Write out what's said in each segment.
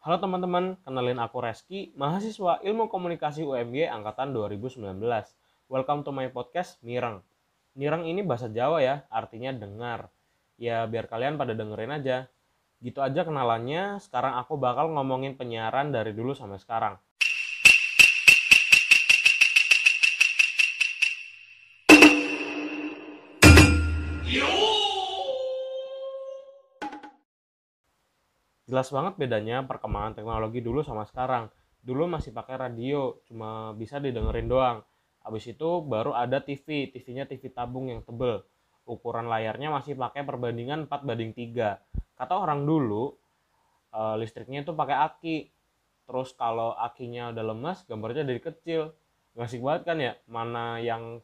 Halo teman-teman, kenalin aku Reski, mahasiswa Ilmu Komunikasi UMY angkatan 2019. Welcome to my podcast Mireng. Mireng ini bahasa Jawa ya, artinya dengar. Ya biar kalian pada dengerin aja. Gitu aja kenalannya, sekarang aku bakal ngomongin penyiaran dari dulu sampai sekarang. Jelas banget bedanya perkembangan teknologi dulu sama sekarang. Dulu masih pakai radio, cuma bisa didengerin doang. Habis itu baru ada TV, TV-nya TV tabung yang tebel. Ukuran layarnya masih pakai perbandingan 4 banding 3. Kata orang dulu, eh, listriknya itu pakai aki. Terus kalau akinya udah lemas, gambarnya jadi kecil. Ngasih banget kan ya, mana yang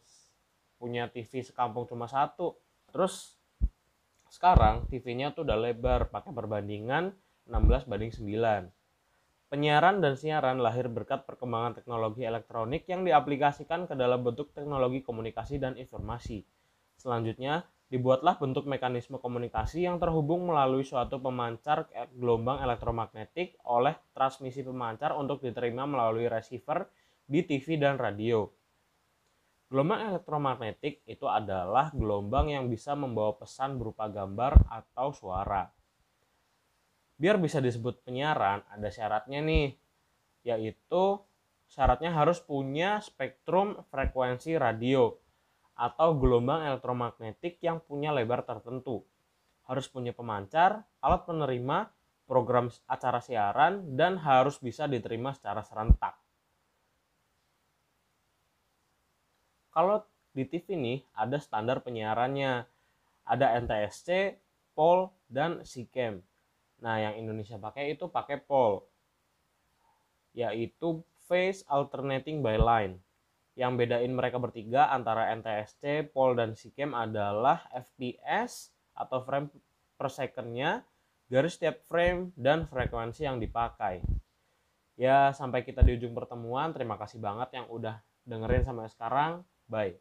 punya TV sekampung cuma satu. Terus sekarang TV-nya tuh udah lebar, pakai perbandingan 16 banding 9. Penyiaran dan siaran lahir berkat perkembangan teknologi elektronik yang diaplikasikan ke dalam bentuk teknologi komunikasi dan informasi. Selanjutnya, dibuatlah bentuk mekanisme komunikasi yang terhubung melalui suatu pemancar gelombang elektromagnetik oleh transmisi pemancar untuk diterima melalui receiver di TV dan radio. Gelombang elektromagnetik itu adalah gelombang yang bisa membawa pesan berupa gambar atau suara biar bisa disebut penyiaran ada syaratnya nih yaitu syaratnya harus punya spektrum frekuensi radio atau gelombang elektromagnetik yang punya lebar tertentu. Harus punya pemancar alat penerima program acara siaran dan harus bisa diterima secara serentak. Kalau di TV nih ada standar penyiarannya. Ada NTSC, POL, dan SIKEM Nah, yang Indonesia pakai itu pakai POL, yaitu Phase Alternating by Line. Yang bedain mereka bertiga antara NTSC, POL, dan SIKEM adalah FPS atau frame per secondnya, garis setiap frame, dan frekuensi yang dipakai. Ya, sampai kita di ujung pertemuan. Terima kasih banget yang udah dengerin sampai sekarang. Bye.